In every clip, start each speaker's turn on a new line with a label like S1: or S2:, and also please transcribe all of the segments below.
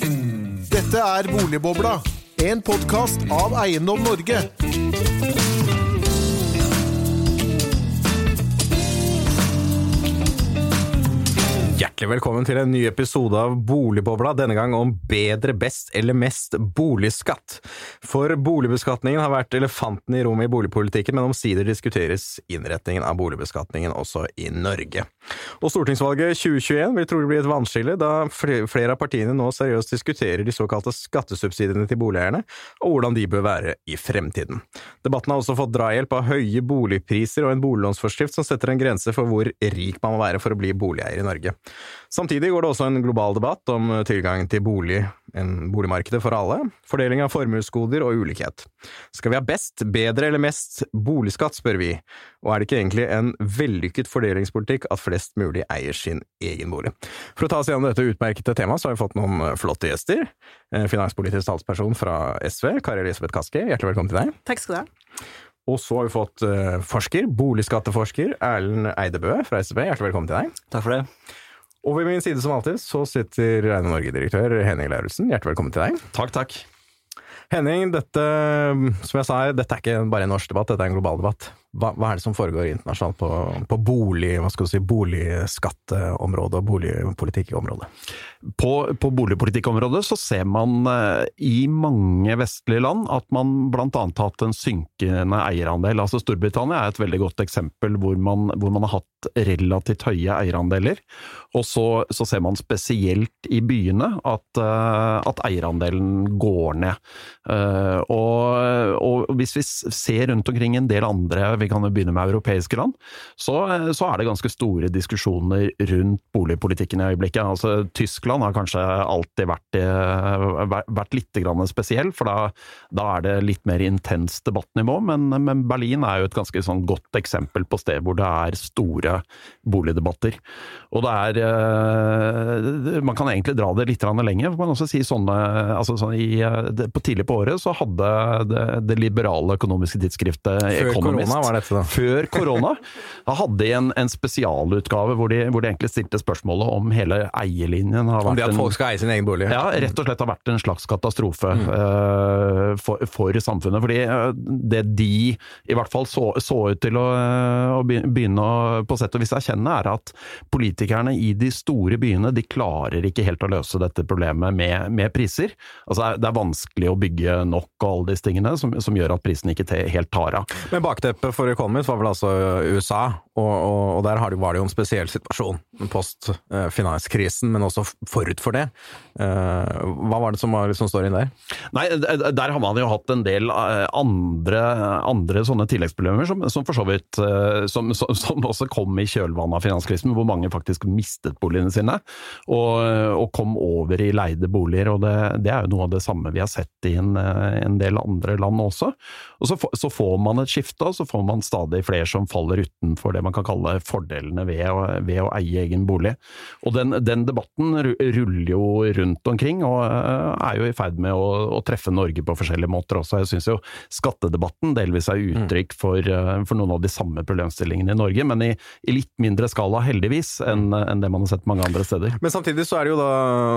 S1: Dette er Boligbobla, en podkast av Eiendom Norge.
S2: Hjertelig velkommen til en ny episode av Boligbobla, denne gang om bedre, best eller mest boligskatt. For boligbeskatningen har vært elefanten i rommet i boligpolitikken, men omsider diskuteres innretningen av boligbeskatningen også i Norge. Og stortingsvalget 2021 vil trolig bli et vannskille, da flere av partiene nå seriøst diskuterer de såkalte skattesubsidiene til boligeierne, og hvordan de bør være i fremtiden. Debatten har også fått drahjelp av høye boligpriser og en boliglånsforskrift som setter en grense for hvor rik man må være for å bli boligeier i Norge. Samtidig går det også en global debatt om tilgang til bolig, en boligmarkedet for alle, fordeling av formuesgoder og ulikhet. Skal vi ha best, bedre eller mest boligskatt, spør vi, og er det ikke egentlig en vellykket fordelingspolitikk at flest mulig eier sin egen bolig? For å ta oss gjennom dette utmerkede temaet, så har vi fått noen flotte gjester. Finanspolitisk talsperson fra SV, Kari Elisabeth Kaski, hjertelig velkommen til deg.
S3: Takk skal du ha.
S2: Og så har vi fått forsker, boligskatteforsker Erlend Eidebø fra SB, hjertelig velkommen til deg.
S4: Takk for det.
S2: Og ved min side som alltid så sitter Regne-Norge-direktør Henning Lauritzen. Hjertelig velkommen til deg.
S4: Takk, takk.
S2: Henning, dette, som jeg sa, dette er ikke bare en norsk debatt, dette er en global debatt. Hva, hva er det som foregår internasjonalt på, på bolig, hva skal du si, boligskatteområdet og boligpolitikkområdet?
S4: På, på boligpolitikkområdet så ser man eh, i mange vestlige land at man annet har hatt en synkende eierandel. Altså Storbritannia er et veldig godt eksempel hvor man, hvor man har hatt relativt høye eierandeler. Og så, så, ser man spesielt i byene at, uh, at eierandelen går ned. Uh, og, og, hvis vi ser rundt omkring en del andre, vi kan jo begynne med europeiske land, så, så er det ganske store diskusjoner rundt boligpolitikken i øyeblikket. Altså Tyskland har kanskje alltid vært, vært litt spesiell, for da, da, er det litt mer intenst debattnivå. Men, men, Berlin er jo et ganske sånn godt eksempel på sted hvor det er store boligdebatter. Og det er Eh, man kan egentlig dra det litt lenger. Man også si sånne, altså sånn i, det, på Tidlig på året så hadde det, det liberale økonomiske tidsskriftet
S2: Før
S4: Economist
S2: dette da.
S4: Før korona. Da hadde de en, en spesialutgave hvor de, hvor de, egentlig stilte spørsmålet om hele eierlinjen har
S2: vært Om det at folk skal eie sin egen bolig?
S4: Ja, rett og slett har vært en slags katastrofe mm. uh, for, for, samfunnet. Fordi det de i hvert fall så, så ut til å, å begynne å på sett og vis erkjenne, er at politikerne i de store byene de klarer ikke helt å løse dette problemet med, med priser. Altså det er vanskelig å bygge nok og alle disse tingene, som, som gjør at prisen ikke helt tar av.
S2: Men bakteppet for Economist var vel altså USA, og, og, og der var det jo en spesiell situasjon post eh, finanskrisen, men også forut for det. Eh, hva var det som, var, liksom står inn der?
S4: Nei, Der har man jo hatt en del eh, andre, andre sånne tilleggsproblemer, som, som for så vidt som, som, som også kom i kjølvannet av finanskrisen, hvor mange faktisk mistet boligene sine, og, og, kom over i leide boliger. og det, det, er jo noe av det samme vi har sett i en, en del andre land også. Og så, så, får man et skifte, og så får man stadig flere som faller utenfor det man kan kalle fordelene ved å, ved å eie egen bolig. Og den, den, debatten ruller jo rundt omkring, og eh, er jo i ferd med å, å treffe Norge på forskjellige måter også. Jeg syns jo skattedebatten delvis er uttrykk for, eh, for, noen av de samme problemstillingene i Norge, men i, i litt mindre skala, heldigvis, enn en det man har sett mange andre steder.
S2: Men samtidig så er det jo da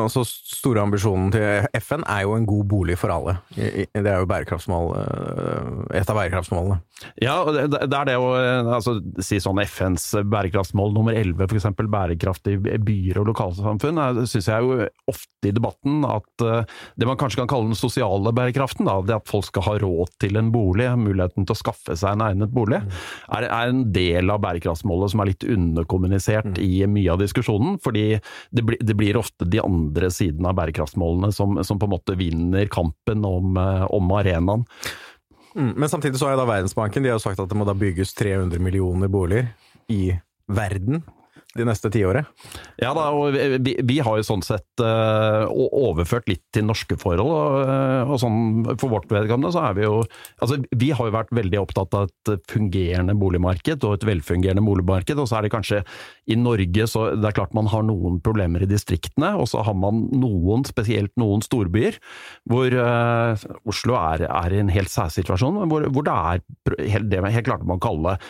S2: altså store ambisjonen til FN er jo en god bolig for alle. Det er jo bærekraftsmål, eh, et av bærekraftsmålene.
S4: Ja, og det, det er det å altså, si sånn FNs bærekraftsmål nummer 11, f.eks. bærekraftige byer og lokalsamfunn, syns jeg jo ofte i debatten at uh, det man kanskje kan kalle den sosiale bærekraften, da, det at folk skal ha råd til en bolig, muligheten til å skaffe seg en egnet bolig, mm. er, er, en del av bærekraftsmålet som er litt underkommunisert mm. i mye av diskusjonen. fordi det, bli, det, blir ofte de andre sidene av bærekraftsmålene som, som på en måte vinner kampen om, uh, om arenaen.
S2: Mm, men samtidig så har da Verdensbanken. De har sagt at det må da bygges 300 millioner boliger i verden de neste tiåret?
S4: Ja da, og vi, vi, har jo sånn sett uh, overført litt til norske forhold. Og, og, sånn for vårt vedkommende så er vi jo Altså vi har jo vært veldig opptatt av et fungerende boligmarked og et velfungerende boligmarked. Og så er det kanskje i Norge så det er klart man har noen problemer i distriktene, og så har man noen, spesielt noen storbyer, hvor uh, Oslo er, er, i en helt særsituasjon, hvor, hvor det er helt, det helt klart man kaller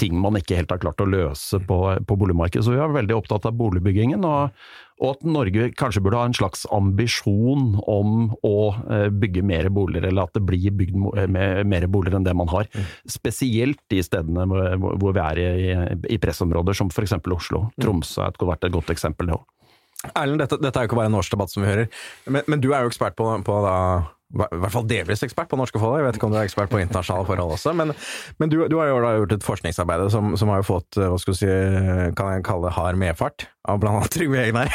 S4: ting man ikke helt har klart å løse på, på boligmarkedet. Så vi er veldig opptatt av boligbyggingen. og og at Norge kanskje burde ha en slags ambisjon om å eh, bygge mer boliger, eller at det blir bygd mer boliger enn det man har. Mm. Spesielt de stedene hvor vi er i, i pressområder, som f.eks. Oslo. Mm. Tromsø har vært et godt eksempel, det òg.
S2: Erlend, dette, dette, er jo ikke bare en årsdebatt som vi hører, men, men du er jo ekspert på, på da i hvert fall delvis ekspert på norske forhold, jeg vet ikke om du er ekspert på internasjonale forhold også. Men, men du, du, har jo da gjort et forskningsarbeid som, som, har jo fått hva skal du si, kan jeg kalle det hard medfart, av annet Trygve Egnar.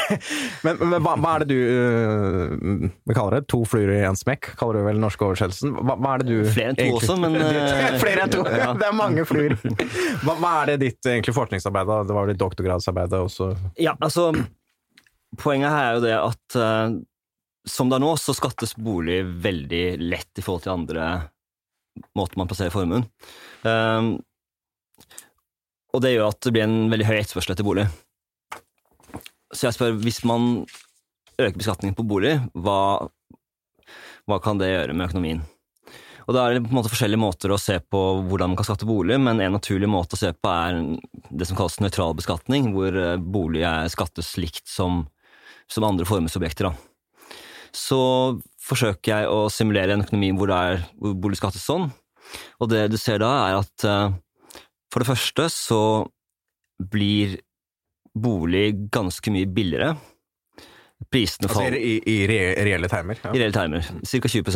S2: Men, men hva, hva, er det du uh, vi kaller det? To fluer i én smekk, kaller du vel den norske oversettelsen? Hva, hva, er det du
S3: Flere enn to også, men
S2: Flere enn to! Ja. Det er mange fluer! Hva, hva, er det ditt egentlig forskningsarbeid, da? Det var vel ditt doktorgradsarbeid også?
S3: Ja, altså Poenget her er jo det at uh, som det er nå, så skattes bolig veldig lett i forhold til andre måter man plasserer formuen. Um, og det gjør at det blir en veldig høy etterspørsel etter bolig. Så jeg spør, hvis man øker beskatningen på bolig, hva, hva kan det gjøre med økonomien? Og Da er det på en måte forskjellige måter å se på hvordan man kan skatte bolig, men en naturlig måte å se på er det som kalles nøytral beskatning, hvor eh, bolig skattes likt som, som andre formuesobjekter. så forsøker jeg å simulere en økonomi hvor, er, hvor skattes sånn. Og det du ser da, er at uh, for det første så blir bolig ganske mye billigere. Prisene
S2: faller Altså i, i, reelle termer?
S3: Ja. I reelle termer. Ca. 20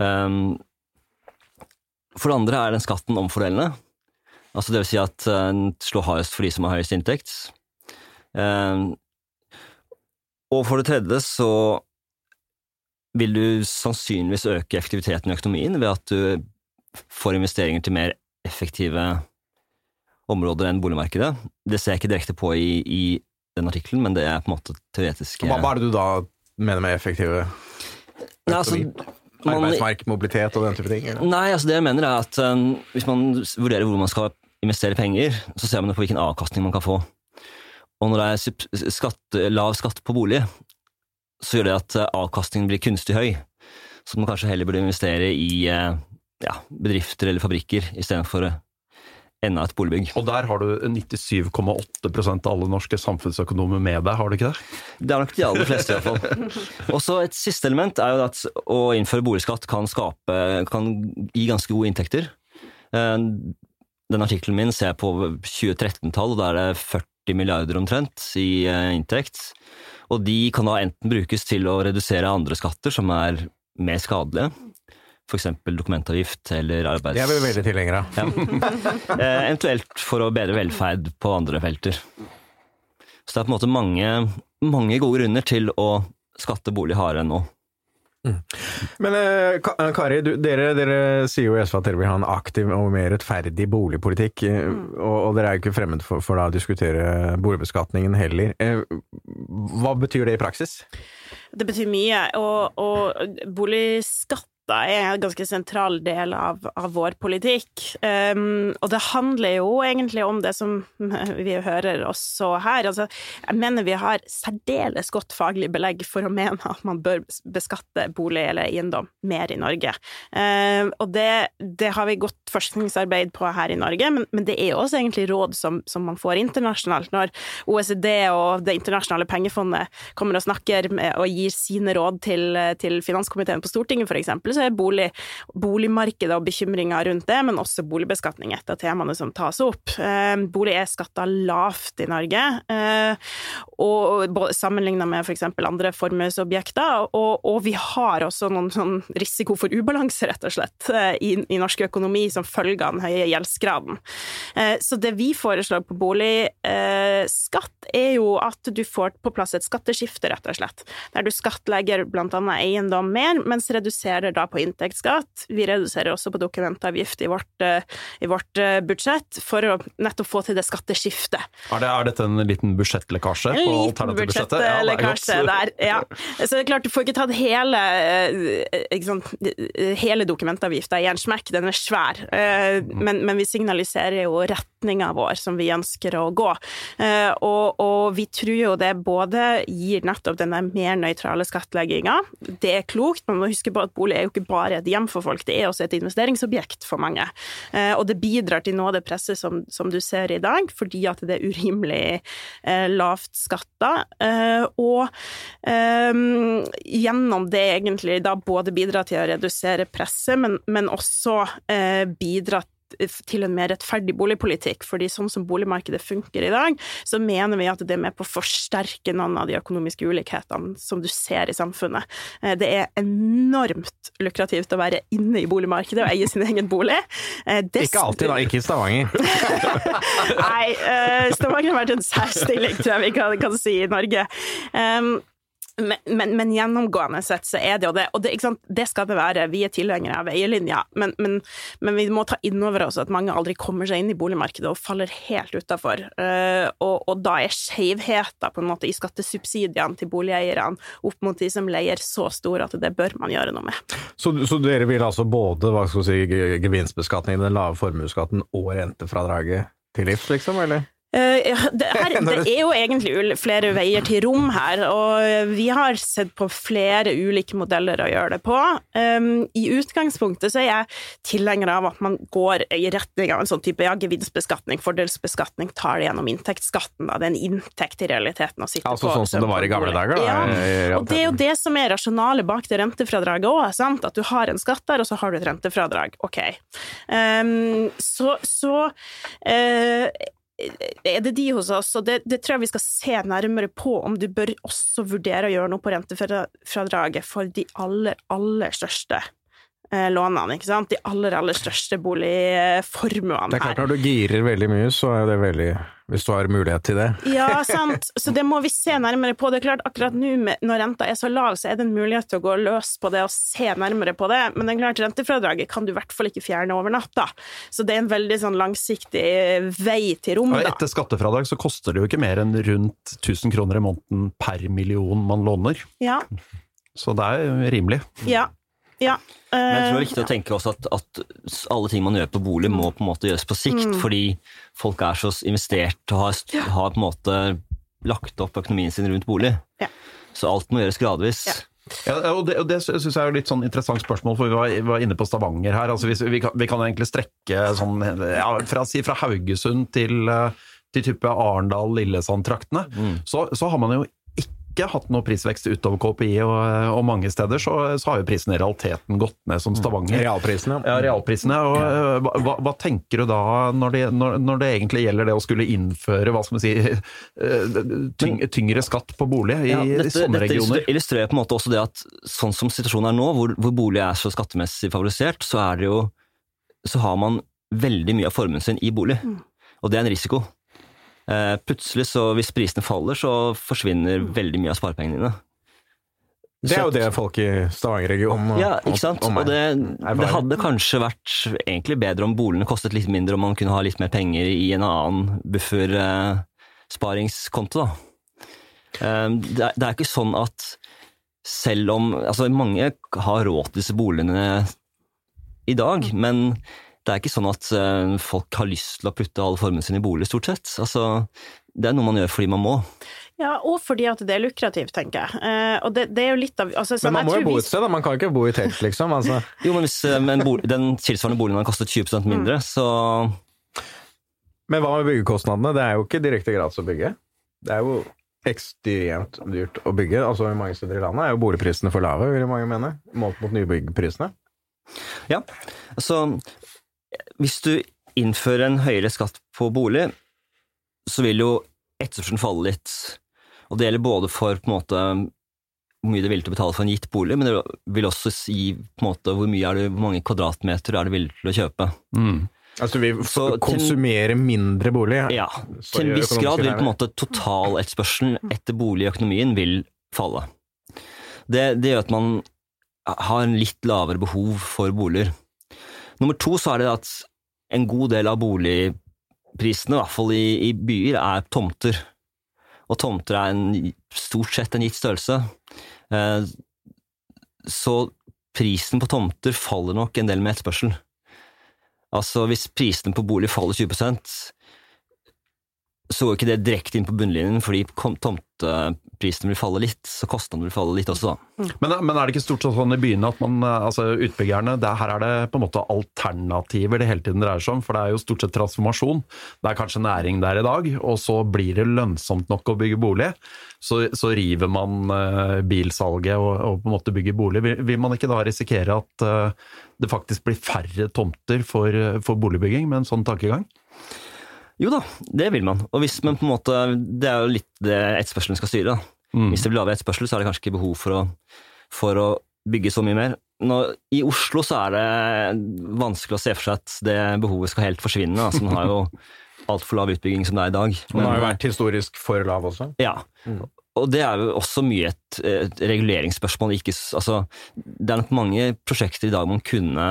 S3: um, For det andre er den skatten omfordelende. Altså det vil si at den slår hardest for de som har høyest inntekt. Um, og for det tredje så vil du sannsynligvis øke effektiviteten i økonomien ved at du får investeringer til mer effektive områder enn boligmarkedet. Det ser jeg ikke direkte på i, i den artikkelen, men det er på en måte teoretisk
S2: Hva, hva er det du da mener med effektive
S3: Nei, altså,
S2: Arbeidsmark, mobilitet og den type ting?
S3: Eller? Nei, altså det jeg mener er at um, hvis man vurderer hvor man skal investere penger, så ser man på hvilken avkastning man kan få. Og når det er skatt, lav skatt på bolig, så gjør det at eh, avkastningen blir kunstig høy. Så man kanskje heller burde investere i eh, ja, bedrifter eller fabrikker istedenfor eh, enda et boligbygg.
S4: Og der har du 97,8% av alle norske samfunnsøkonomer med deg, har du ikke det?
S3: Det er nok de aller fleste, iallfall. Og så et siste element er jo at å innføre boligskatt kan, skape, kan gi ganske gode inntekter. Den artikkelen min ser på 2013-tall, og da er det 40 40 milliarder omtrent i eh, inntekt. Og de kan da enten brukes til å redusere andre skatter som er mer skadelige. F.eks. dokumentavgift eller arbeids...
S2: Det er vi veldig tilhengere av.
S3: Ja. Eh, eventuelt for å bedre velferd på andre felter. Så det er på en måte mange, mange gode grunner til å skatte bolig hardere enn nå.
S2: Mm. Men eh, eh, Kari, du, dere, dere, sier jo i SV at dere vil ha en aktiv og mer rettferdig boligpolitikk. Eh, mm. Og, og, dere er jo ikke fremmed for, for å diskutere boligbeskatningen heller. Hva betyr det i praksis?
S5: Det betyr mye. Og, og boligskatt er en ganske sentral del av, av vår politikk. Um, og det handler jo egentlig om det som vi hører også her. Altså, jeg mener vi har særdeles godt faglig belegg for å mene at man bør beskatte bolig eller eiendom mer i Norge. Um, og det, det, har vi godt forskningsarbeid på her i Norge, men, men det er også egentlig råd som, som, man får internasjonalt. Når OECD og Det internasjonale pengefondet kommer og snakker med, og gir sine råd til, til finanskomiteen på Stortinget, eksempel, så bolig, boligmarkedet og bekymringer rundt det, men også boligbeskatning et av temaene som tas opp. Eh, bolig er skatta lavt i Norge, eh, og sammenligna med f.eks. andre formuesobjekter, og, og, vi har også noen sånn risiko for ubalanse, rett og slett, eh, i, i norsk økonomi som følge av den høye gjeldsgraden. Så det vi foreslår på boligskatt, er jo at du får på plass et skatteskifte, rett og slett, der du skattlegger annet eiendom mer, mens reduserer da på inntektsskatt. Vi reduserer også på dokumentavgift i vårt, eh, i vårt eh, budsjett, for å nettopp få til det skatteskiftet.
S4: Er, det, er dette en liten budsjettlekkasje?
S5: Liten budsjettlekkasje ja, der, ja. Så det er klart, du får ikke tatt hele, eh, ikke sant, hele dokumentavgifta i en smekk, den er svær. Men, men vi signaliserer jo retninga vår som vi ønsker å gå. Og, og vi tror jo det både gir nettopp denne mer nøytrale skattlegginga, det er klokt, man må huske på at bolig er jo ikke bare et hjem for folk, det er også et investeringsobjekt for mange. Eh, og det bidrar til noe av det presset som, som du ser i dag, fordi at det er urimelig eh, lavt skatta. Eh, og eh, gjennom det egentlig da både bidra til å redusere presset, men, men også eh, bidra til en mer rettferdig boligpolitikk. fordi sånn som boligmarkedet funker i dag, så mener vi at det er med på å forsterke noen av de økonomiske ulikhetene som du ser i samfunnet. Eh, det er enormt lukrativt å være inne i boligmarkedet og eie sin egen bolig. Eh,
S2: ikke alltid, da. Ikke i Stavanger.
S5: Nei, eh, Stavanger har vært en særstilling, tror jeg vi kan, kan si, i Norge. Um, men, men, men, gjennomgående sett så er det jo det, og det, det skal det være. Vi er tilhengere av eierlinja, men, men, vi må ta inn over oss at mange aldri kommer seg inn i boligmarkedet og faller helt utafor. Uh, og, og, da er skjevheten i skattesubsidiene til boligeierne opp mot de som leier, så stor at det bør man gjøre noe med.
S2: Så, så dere vil altså både hva skal si, gevinstbeskatningen, den lave formuesskatten og rentefradraget til livs, liksom, eller?
S5: Uh, det, her, det, er jo egentlig flere veier til rom her, og vi har sett på flere ulike modeller å gjøre det på. Um, I utgangspunktet så er jeg tilhenger av at man går i retning av en sånn type ja, gevinstbeskatning, fordelsbeskatning, tar det gjennom inntektsskatten. Da. Det er en inntekt i realiteten å sitte
S2: altså,
S5: på.
S2: Sånn som det var i gamle dager? Da,
S5: ja. og det er jo det som er rasjonalet bak det rentefradraget òg, at du har en skatt der, og så har du et rentefradrag. Ok. Um, så, så uh, er det de hos oss, og det, det, tror jeg vi skal se nærmere på, om du bør også vurdere å gjøre noe på rentefradraget for de aller, aller største lånene, ikke sant? De aller, aller største boligformuene her.
S2: Det er klart, når du girer veldig mye, så er det veldig Hvis du har mulighet til det.
S5: Ja, sant. Så det må vi se nærmere på. Det er klart, akkurat nå når renta er så lav, så er det en mulighet til å gå løs på det og se nærmere på det. Men det er klart, rentefradraget kan du i hvert fall ikke fjerne over natta. Så det er en veldig sånn langsiktig vei til rom,
S4: da. Etter skattefradrag så koster det jo ikke mer enn rundt 1000 kroner i måneden per million man låner.
S5: Ja.
S4: Så det er rimelig.
S5: Ja. Ja.
S3: Men jeg tror det er viktig å tenke også at, at, alle ting man gjør på bolig, må på en måte gjøres på sikt. Mm. Fordi folk er så investert og har, har, på en måte lagt opp økonomien sin rundt bolig.
S5: Ja.
S3: Så alt må gjøres gradvis.
S4: Ja. Ja, og Det, og det syns jeg er litt sånn interessant spørsmål, for vi var, vi var inne på Stavanger her. Altså vi, vi, kan, vi, kan, egentlig strekke sånn, ja, fra, si fra Haugesund til, til type Arendal-Lillesand-traktene. Mm. Så, så, har man jo ikke hatt noe prisvekst utover KPI, og, og mange steder så, så, har jo prisen i realiteten gått ned som Stavanger.
S2: Mm. Realprisene.
S4: Ja, realprisene. Og, eh, hva, hva, tenker du da, når det, når, når det, egentlig gjelder det å skulle innføre hva skal man si, eh, tyng, tyngre skatt på bolig i, ja, dette, sånne
S3: dette
S4: regioner?
S3: Dette illustrerer på en måte også det at sånn som situasjonen er nå, hvor, hvor bolig er så skattemessig favorisert, så er det jo så har man veldig mye av formuen sin i bolig. Mm. Og det er en risiko. Eh, plutselig, så hvis prisene faller, så forsvinner veldig mye av sparepengene dine.
S2: Det er jo det folk i Stavanger-regionen
S3: Ja, ikke sant. Og det, det, hadde kanskje vært egentlig bedre om boligene kostet litt mindre, om man kunne ha litt mer penger i en annen buffersparingskonto, da. Eh, det er, det er ikke sånn at selv om Altså, mange har råd til disse boligene i dag, men det er ikke sånn at uh, folk har lyst til å putte alle formuen sin i bolig, stort sett. Altså, det er noe man gjør fordi man må.
S5: Ja, og fordi at det er lukrativt, tenker jeg. Uh, og det, det, er jo litt av altså,
S2: Men man må jo bo et sted, da. Man kan ikke bo i telt, liksom. Altså.
S3: jo, men hvis uh, men bolig, den tilsvarende boligen har kostet 20 mindre, mm. så
S2: Men hva med byggekostnadene? Det er jo ikke direkte gratis å bygge. Det er jo ekstremt dyrt å bygge. Altså I mange steder i landet er jo boligprisene for lave, vil mange mene, målt mot nybyggprisene.
S3: Ja, altså hvis du innfører en høyere skatt på bolig, så vil jo etterspørselen falle litt. Og det gjelder både for på en måte hvor mye du er villig til å betale for en gitt bolig, men det vil også si på en måte hvor, du, hvor mange kvadratmeter er du villig til å kjøpe.
S2: Mm. Altså vi så konsumere til, mindre bolig?
S3: Ja. Til en viss grad vil på en måte totaletterspørselen etter bolig i økonomien vil falle. Det, det gjør at man har en litt lavere behov for boliger. Nummer to så er det at en god del av boligprisene, i hvert fall i, i byer, er tomter. Og tomter er en, stort sett en gitt størrelse. Eh, så prisen på tomter faller nok en del med etterspørsel. Altså hvis prisene på bolig faller 20 så går ikke det direkte inn på bunnlinjen, fordi tomteprisene vil falle litt, så kostnadene vil falle litt også, da.
S4: Men, men er det ikke stort sett sånn i byene at man, eh, altså utbyggerne, det, her er det på en måte alternativer det hele tiden dreier seg om? For det er jo stort sett transformasjon. Det er kanskje næring der i dag, og så blir det lønnsomt nok å bygge bolig. Så, så river man eh, bilsalget og, og på en måte bygger bolig. Vil, vil man ikke da risikere at eh, det faktisk blir færre tomter for, for boligbygging med en sånn tankegang?
S3: Jo da, det vil man. Og hvis man på en måte, Det er jo litt det etterspørselen skal styre. da.
S4: Mm.
S3: Hvis det blir lavere etterspørsel, så er det kanskje ikke behov for å, for å bygge så mye mer. Nå, I Oslo så er det vanskelig å se for seg at det behovet skal helt forsvinne. Altså, man har jo altfor lav utbygging som det er i dag.
S2: Den har jo vært historisk for lav også.
S3: Ja. Og det er jo også mye et, et reguleringsspørsmål. Ikke, altså, det er nok mange prosjekter i dag man kunne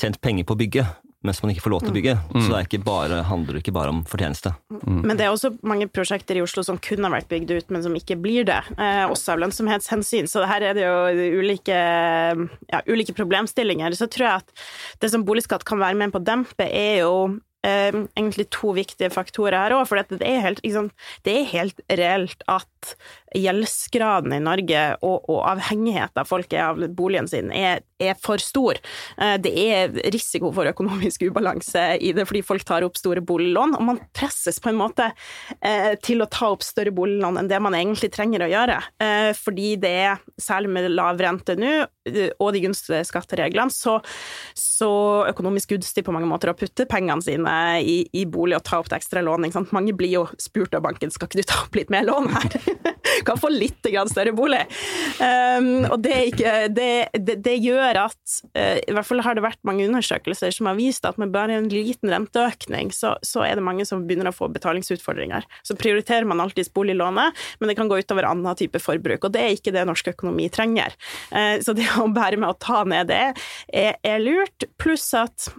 S3: tjent penger på å bygge, mens man ikke får lov til å bygge. Så det er ikke bare, handler ikke bare om fortjeneste.
S5: Men det er også mange prosjekter i Oslo som kunne vært bygd ut, men som ikke blir det. Eh, også av lønnsomhetshensyn. Så her er det jo ulike, ja, ulike problemstillinger. Så tror jeg at det som boligskatt kan være med på å dempe, er jo eh, egentlig to viktige faktorer her òg. For det er, helt, liksom, det er helt reelt at gjeldsgraden i Norge og, og avhengigheten folk er av boligen sin, er, er for stor. Eh, Det er risiko for økonomisk ubalanse i det fordi folk tar opp store boliglån, og man presses på en måte eh, til å ta opp større boliglån enn det man egentlig trenger å gjøre. Eh, Fordi det er, særlig med lav rente nå, og de gunstige skattereglene, så, så økonomisk gunstig på mange måter å putte pengene sine i, i bolig og ta opp det ekstra lån. Mange blir jo spurt av banken skal ikke du ta opp litt mer lån her. kan få litt større bolig. Um, og det, ikke, det, det, det gjør at uh, I hvert fall har det vært mange undersøkelser som har vist at med bare en liten renteøkning, så, så er det mange som begynner å få betalingsutfordringer. Så prioriterer man alltids boliglånet, men det kan gå utover annen type forbruk. Og det er ikke det norsk økonomi trenger. Uh, så det å bære med å ta ned det er, er lurt. Pluss at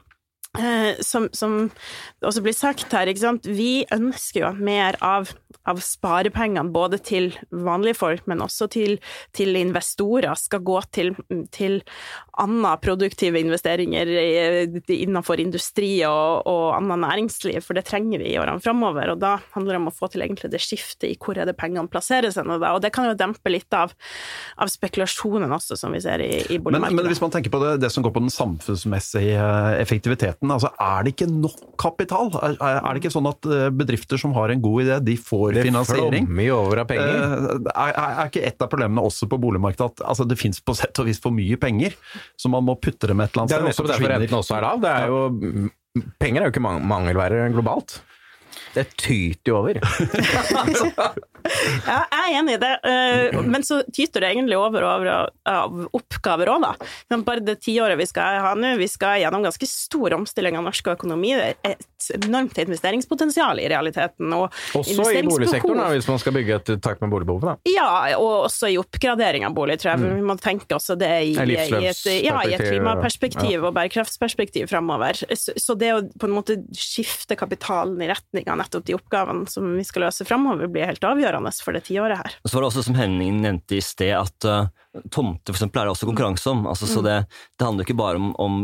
S5: som, som det også blir sagt her, vi ønsker jo mer av, av sparepengene, både til vanlige folk, men også til, til investorer, skal gå til, til andre produktive investeringer innenfor industri og, og annet næringsliv, for det trenger vi i årene framover. Og da handler det om å få til egentlig det skiftet i hvor er det pengene plasseres hen, og det kan jo dempe litt av, av spekulasjonen også, som vi ser i, i
S4: Men,
S5: boligmarkedet.
S4: men hvis man tenker på det, det som går på den samfunnsmessige eh, effektiviteten, altså er det ikke nok kapital? Er, er det ikke sånn at eh, bedrifter som har en god idé, de får
S2: Det
S4: finansiering?
S2: flommer over av penger.
S4: Eh, Er, er ikke et av problemene også på boligmarkedet at altså, det finnes på sett og vis for mye penger, så man må putte dem et eller
S2: er
S4: annet sted, Det er
S2: nettopp derfor renten også er lav. Det er jo, penger er jo ikke mangelvære globalt. Det tyter jo over.
S5: Ja, jeg er enig i det, eh, men så tyter det egentlig over over av oppgaver òg, da. Men Bare det tiåret vi skal ha nå, vi skal gjennom ganske stor omstilling av norsk økonomi. Det er et enormt investeringspotensial i realiteten. Og
S2: Også i boligsektoren, hvis man skal bygge et takt med boligbehovet. Da.
S5: Ja, og også i oppgradering av bolig, tror jeg. Vi må tenke også det i, i, et, ja, i et klimaperspektiv og bærekraftsperspektiv framover. Så, så det å på en måte skifte kapitalen i retning av nettopp de oppgavene som vi skal løse framover, blir helt avgjørende for det tiåret her.
S3: Så var det også, som Henning nevnte i sted, at uh, tomter for eksempel, er det også konkurranse om. Altså, Så det, det handler ikke bare om, om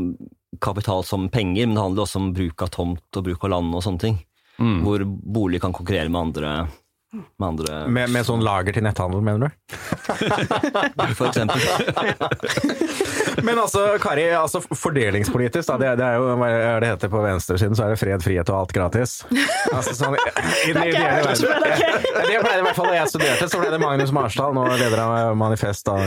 S3: kapital som penger, men det handler også om bruk av tomt og bruk av land og sånne ting.
S4: Mm.
S3: Hvor bolig kan konkurrere med andre, med andre
S2: Med, med sånn lager til netthandel, mener du?
S3: for eksempel.
S2: Men altså, Kari, altså fordelingspolitisk, da, det, det er jo hva er det heter på venstresiden, så er det fred, frihet og alt gratis. Altså, sånn, i den ideelle verden. Det ble det i hvert fall da jeg studerte, så ble det Magnus Marsdal, nå leder av Manifest, da,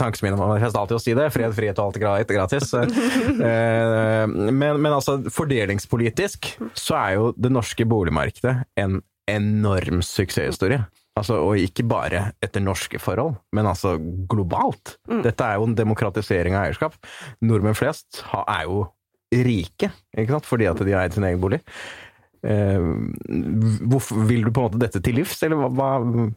S2: tankesmien Manifest, alltid å si det. Fred, frihet og alt gratis. Eh, Men, men altså, fordelingspolitisk så er jo det norske boligmarkedet en enorm suksesshistorie. Altså, og ikke bare etter norske forhold, men altså globalt. Dette er jo en demokratisering av eierskap. Nordmenn flest er jo rike, ikke sant? fordi at de har eid sin egen bolig. Eh, hvorfor, vil du på en måte dette til livs, eller hva, hva,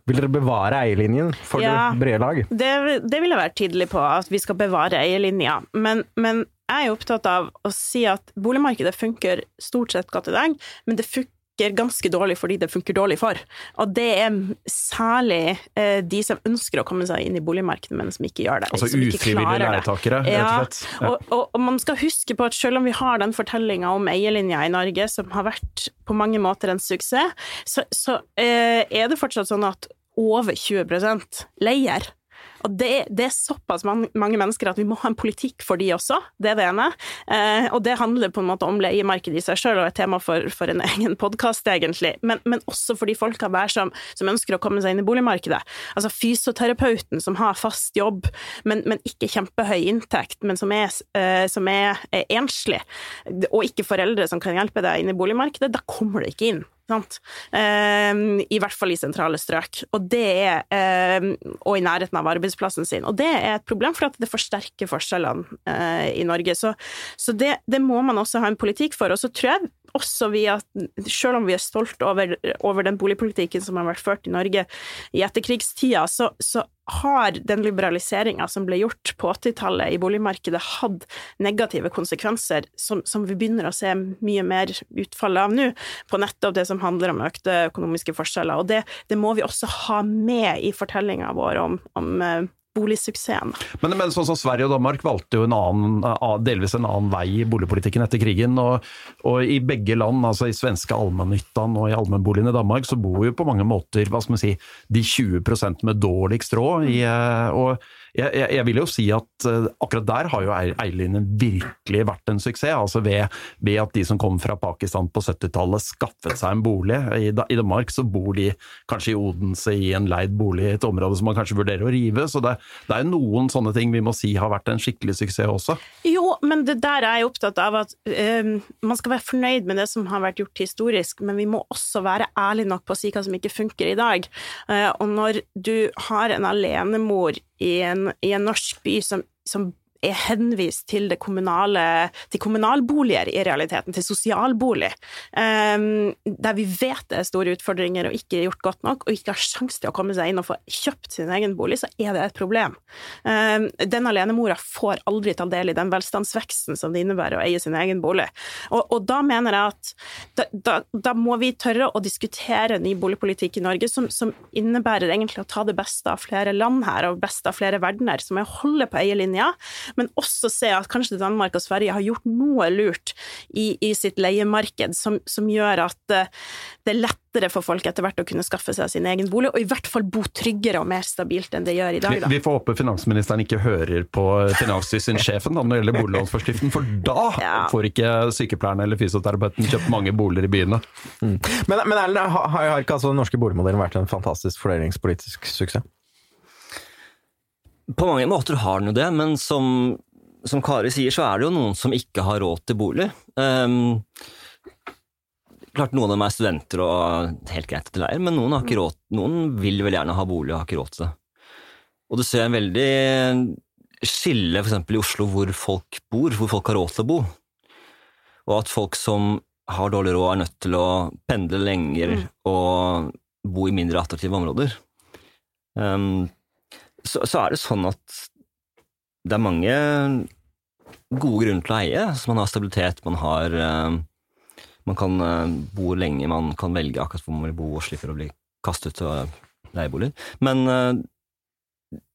S2: vil dere bevare eierlinjen for
S5: Ja.
S2: det brede lag?
S5: Det, det vil jeg være tydelig på, at vi skal bevare eierlinja. Men, men jeg er jo opptatt av å si at boligmarkedet funker stort sett godt i dag, men det, fun ganske dårlig fordi det funker dårlig for. Og det er særlig eh, de som ønsker å komme seg inn i boligmarkedet, men som ikke gjør det.
S4: Altså ufrivillige leietakere, rett
S5: Ja,
S4: og slett. Ja.
S5: og, og, og man skal huske på at selv om vi har den fortellinga om eierlinja i Norge, som har vært på mange måter en suksess, så, så eh, er det fortsatt sånn at over 20% leier. Og det, det er såpass mange, mennesker at vi må ha en politikk for de også, det er det ene. Eh, og det handler på en måte om leiemarkedet i seg sjøl, og er tema for, for en egen podkast, egentlig. Men, men også for de folka der som, som ønsker å komme seg inn i boligmarkedet. Altså fysioterapeuten som har fast jobb, men, men ikke kjempehøy inntekt, men som er, eh, som er, er enslig, og ikke foreldre som kan hjelpe deg inn i boligmarkedet, da kommer du ikke inn. Sant? Eh, I hvert fall i sentrale strøk. Og det er, eh, og i nærheten av arbeidsplassen sin. Og det er et problem, for at det forsterker forskjellene eh, i Norge. Så, så det, det må man også ha en politikk for. Og så tror jeg også vi at selv om vi er stolt over, over den boligpolitikken som har vært ført i Norge i etterkrigstida, så, så har den liberaliseringa som ble gjort på 80-tallet i boligmarkedet, hatt negative konsekvenser som, som vi begynner å se mye mer utfallet av nå, på nettopp det som handler om økte økonomiske forskjeller. Og det, det må vi også ha med i fortellinga vår om, om eh, boligsuksessen.
S4: Men, men sånn som Sverige og Danmark valgte jo en annen, delvis en annen vei i boligpolitikken etter krigen. Og, og i begge land, altså i svenske allmennyttan og i allmennboligen i Danmark, så bor jo på mange måter hva skal man si, de 20% med dårligst råd. I, eh, og jeg, jeg, jeg vil jo si at eh, akkurat der har jo ei- eierlinjen virkelig vært en suksess. altså ved, ved at de som kom fra Pakistan på 70-tallet skaffet seg en bolig. I, I Danmark så bor de kanskje i Odense i en leid bolig i et område som man kanskje vurderer å rive. Så det, det er noen sånne ting vi må si har vært en skikkelig suksess også.
S5: Jo, men det der er jeg opptatt av at um, man skal være fornøyd med det som har vært gjort historisk, men vi må også være ærlige nok på å si hva som ikke funker i dag. Uh, og når du har en alenemor i en, i en norsk by som, som er henvist til det kommunale, til kommunalboliger i realiteten, til sosialbolig, um, der vi vet det er store utfordringer og ikke er gjort godt nok, og ikke har sjanse til å komme seg inn og få kjøpt sin egen bolig, så er det et problem. Um, den alenemora får aldri ta del i den velstandsveksten som det innebærer å eie sin egen bolig. Og, og da mener jeg at da, da, da må vi tørre å diskutere ny boligpolitikk i Norge som, som innebærer egentlig å ta det beste av flere land her, og beste av flere verdener, som er å holde på eierlinja, men også se at kanskje Danmark og Sverige har gjort noe lurt i, i sitt leiemarked som, som gjør at eh, det er lettere for folk etter hvert å kunne skaffe seg sin egen bolig, og i hvert fall bo tryggere og mer stabilt enn det gjør i dag. Da.
S4: vi får håpe finansministeren ikke hører på finanstilsynssjefen når det gjelder boliglånsforskriften, for da
S5: Ja.
S4: får ikke sykepleierne eller fysioterapeuten kjøpt mange boliger i byene.
S2: Men, men Erlend, har, har ikke altså den norske boligmodellen vært en fantastisk fordelingspolitisk suksess?
S3: På mange måter har den jo det, men som, som Kari sier, så er det jo noen som ikke har råd til bolig. Um, klart noen av dem er studenter og helt greit til leier, men noen, har ikke råd, noen vil vel gjerne ha bolig og har ikke råd til det. Og du ser en veldig skille for eksempel i Oslo hvor folk bor, hvor folk har råd til å bo. Og at folk som har dårlig råd, er nødt til å pendle lenger og bo i mindre attraktive områder. Ehm, så, så er det sånn at det er mange gode grunner til å eie. Så man har stabilitet, man har eh, Man kan eh, bo lenge, man kan velge akkurat hvor man vil bo og slipper å bli kastet av leieboliger. Men eh,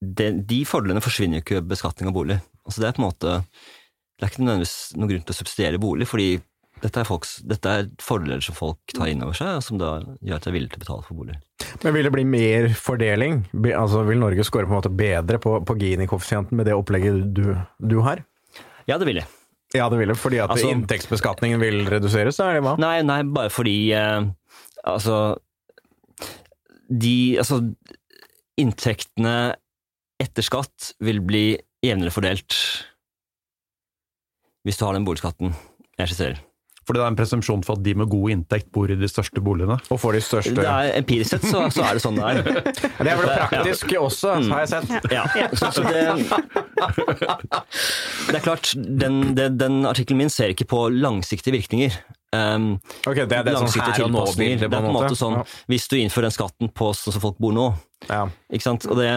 S3: det, de fordelene forsvinner jo ikke ved beskatning av bolig. Altså det er på en måte Det er ikke nødvendigvis noen grunn til å subsidiere bolig, fordi dette er, folks, dette er fordeler som folk tar inn over seg, og som da gjør at de er villige til å betale for bolig.
S2: Men vil det bli mer fordeling? Altså, vil Norge score på en måte bedre på, på Gini-koeffisienten med det opplegget du, du har?
S3: Ja, det vil jeg.
S2: Ja, det vil det, fordi at
S3: Altså-
S2: inntektsbeskatningen vil reduseres, er det hva?
S3: Nei, nei, bare fordi eh, Altså De Altså Inntektene etter skatt vil bli jevnere fordelt hvis du har den boligskatten jeg skisserer.
S4: Fordi det er en presumpsjon for at de med god inntekt bor i de største boligene.
S2: Og får de største
S3: Det er Empirisk sett så, så er det sånn det er.
S2: Det er vel praktisk også, har jeg sett.
S3: Ja, så, så det, det er klart, den, den, den artikkelen min ser ikke på langsiktige virkninger. Um,
S2: Ok, det er det som her og
S3: nå
S2: blir,
S3: Det på en måte sånn, hvis du innfører den skatten på sånn som folk bor nå,
S2: Ja.
S3: ikke sant? Og det,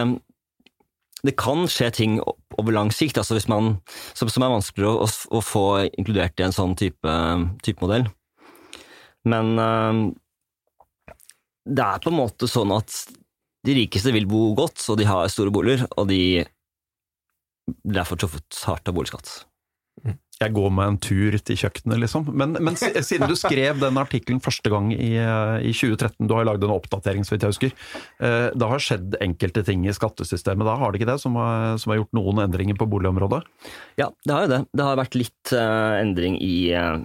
S3: det kan skje ting over lang sikt, altså man, som, som er vanskeligere å, å få inkludert i en sånn type, type modell. Men øh, det er på en måte sånn at de rikeste vil bo godt, og de har store boliger, og de blir derfor truffet hardt av boligskatt.
S4: Jeg går meg en tur til kjøkkenet, liksom. Men, men siden du skrev den artikkelen første gang i, eh, i 2013, du har lagd en oppdatering, så vidt jeg husker. eh, Det har skjedd enkelte ting i skattesystemet da, har det ikke det? Som har, som har gjort noen endringer på boligområdet?
S3: Ja, det har jo det. Det har vært litt eh, endring i eh,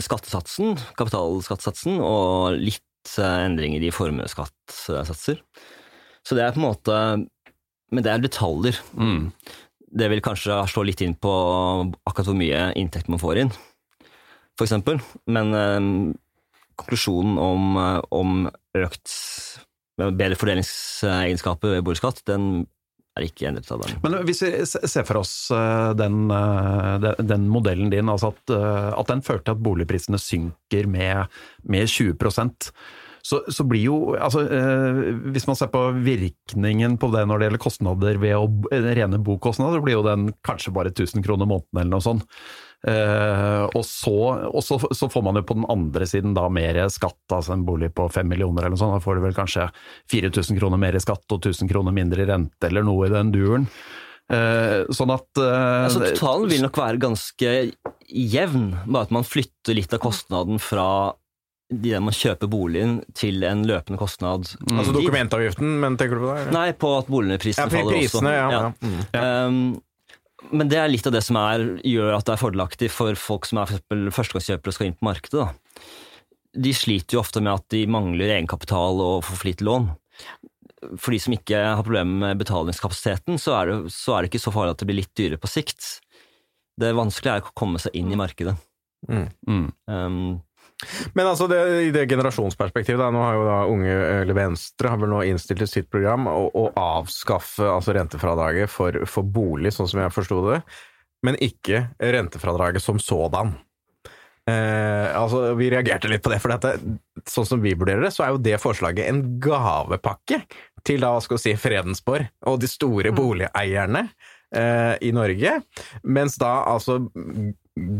S3: skattesatsen, kapitalskattesatsen, og litt eh, endringer i formuesskattesatser. Så det er på en måte Men det er detaljer. Det vil kanskje slå litt inn på akkurat hvor mye inntekt man får inn, eksempel. Men eh, konklusjonen om, eh, om økt bedre fordelingsegenskaper ved boligskatt, den er ikke endret av den.
S4: Men hvis vi ser for oss eh, den, eh, den, modellen din, altså at, at den fører til at boligprisene synker med, med 20 så, så blir jo altså, eh, Hvis man ser på virkningen på det når det gjelder kostnader ved å, eh, rene bokostnader, blir jo den kanskje bare 1000 kroner måneden eller noe sånt. Eh, og så, og så, så får man jo på den andre siden da mer skatt, altså en bolig på fem millioner eller noe sånt, da får du vel kanskje 4000 kroner mer i skatt og 1000 kroner mindre i rente eller noe i den duren. Eh, sånn at eh,
S3: Altså, totalen vil nok være ganske jevn, bare at man flytter litt av kostnaden fra de der å kjøpe boligen til en løpende kostnad.
S2: Altså dokumentavgiften, men tenker du på det? eller?
S3: Nei, på at boligprisene
S2: Ja,
S3: faller
S2: prisene,
S3: også.
S2: ja. ja. Mm.
S3: Um, men det er litt av det som er, gjør at det er fordelaktig for folk som er for eksempel førstegangskjøpere og skal inn på markedet. Da. De sliter jo ofte med at de mangler egenkapital og for lite lån. For de som ikke har problemer med betalingskapasiteten, så er, det, så er det ikke så farlig at det blir litt dyrere på sikt. Det vanskelige er å komme seg inn i markedet.
S4: mm.
S3: Um,
S2: Men altså, det, i det generasjonsperspektivet, da, nå har jo da unge, eller Venstre, har vel nå innstilt sitt program å, å avskaffe altså rentefradraget for, for bolig, sånn som jeg forsto det, men ikke rentefradraget som sådan. Eh, altså, Vi reagerte litt på det, for dette, sånn som vi vurderer det, så er jo det forslaget en gavepakke til da, hva skal vi si, Fredensborg og de store boligeierne eh, i Norge, mens da altså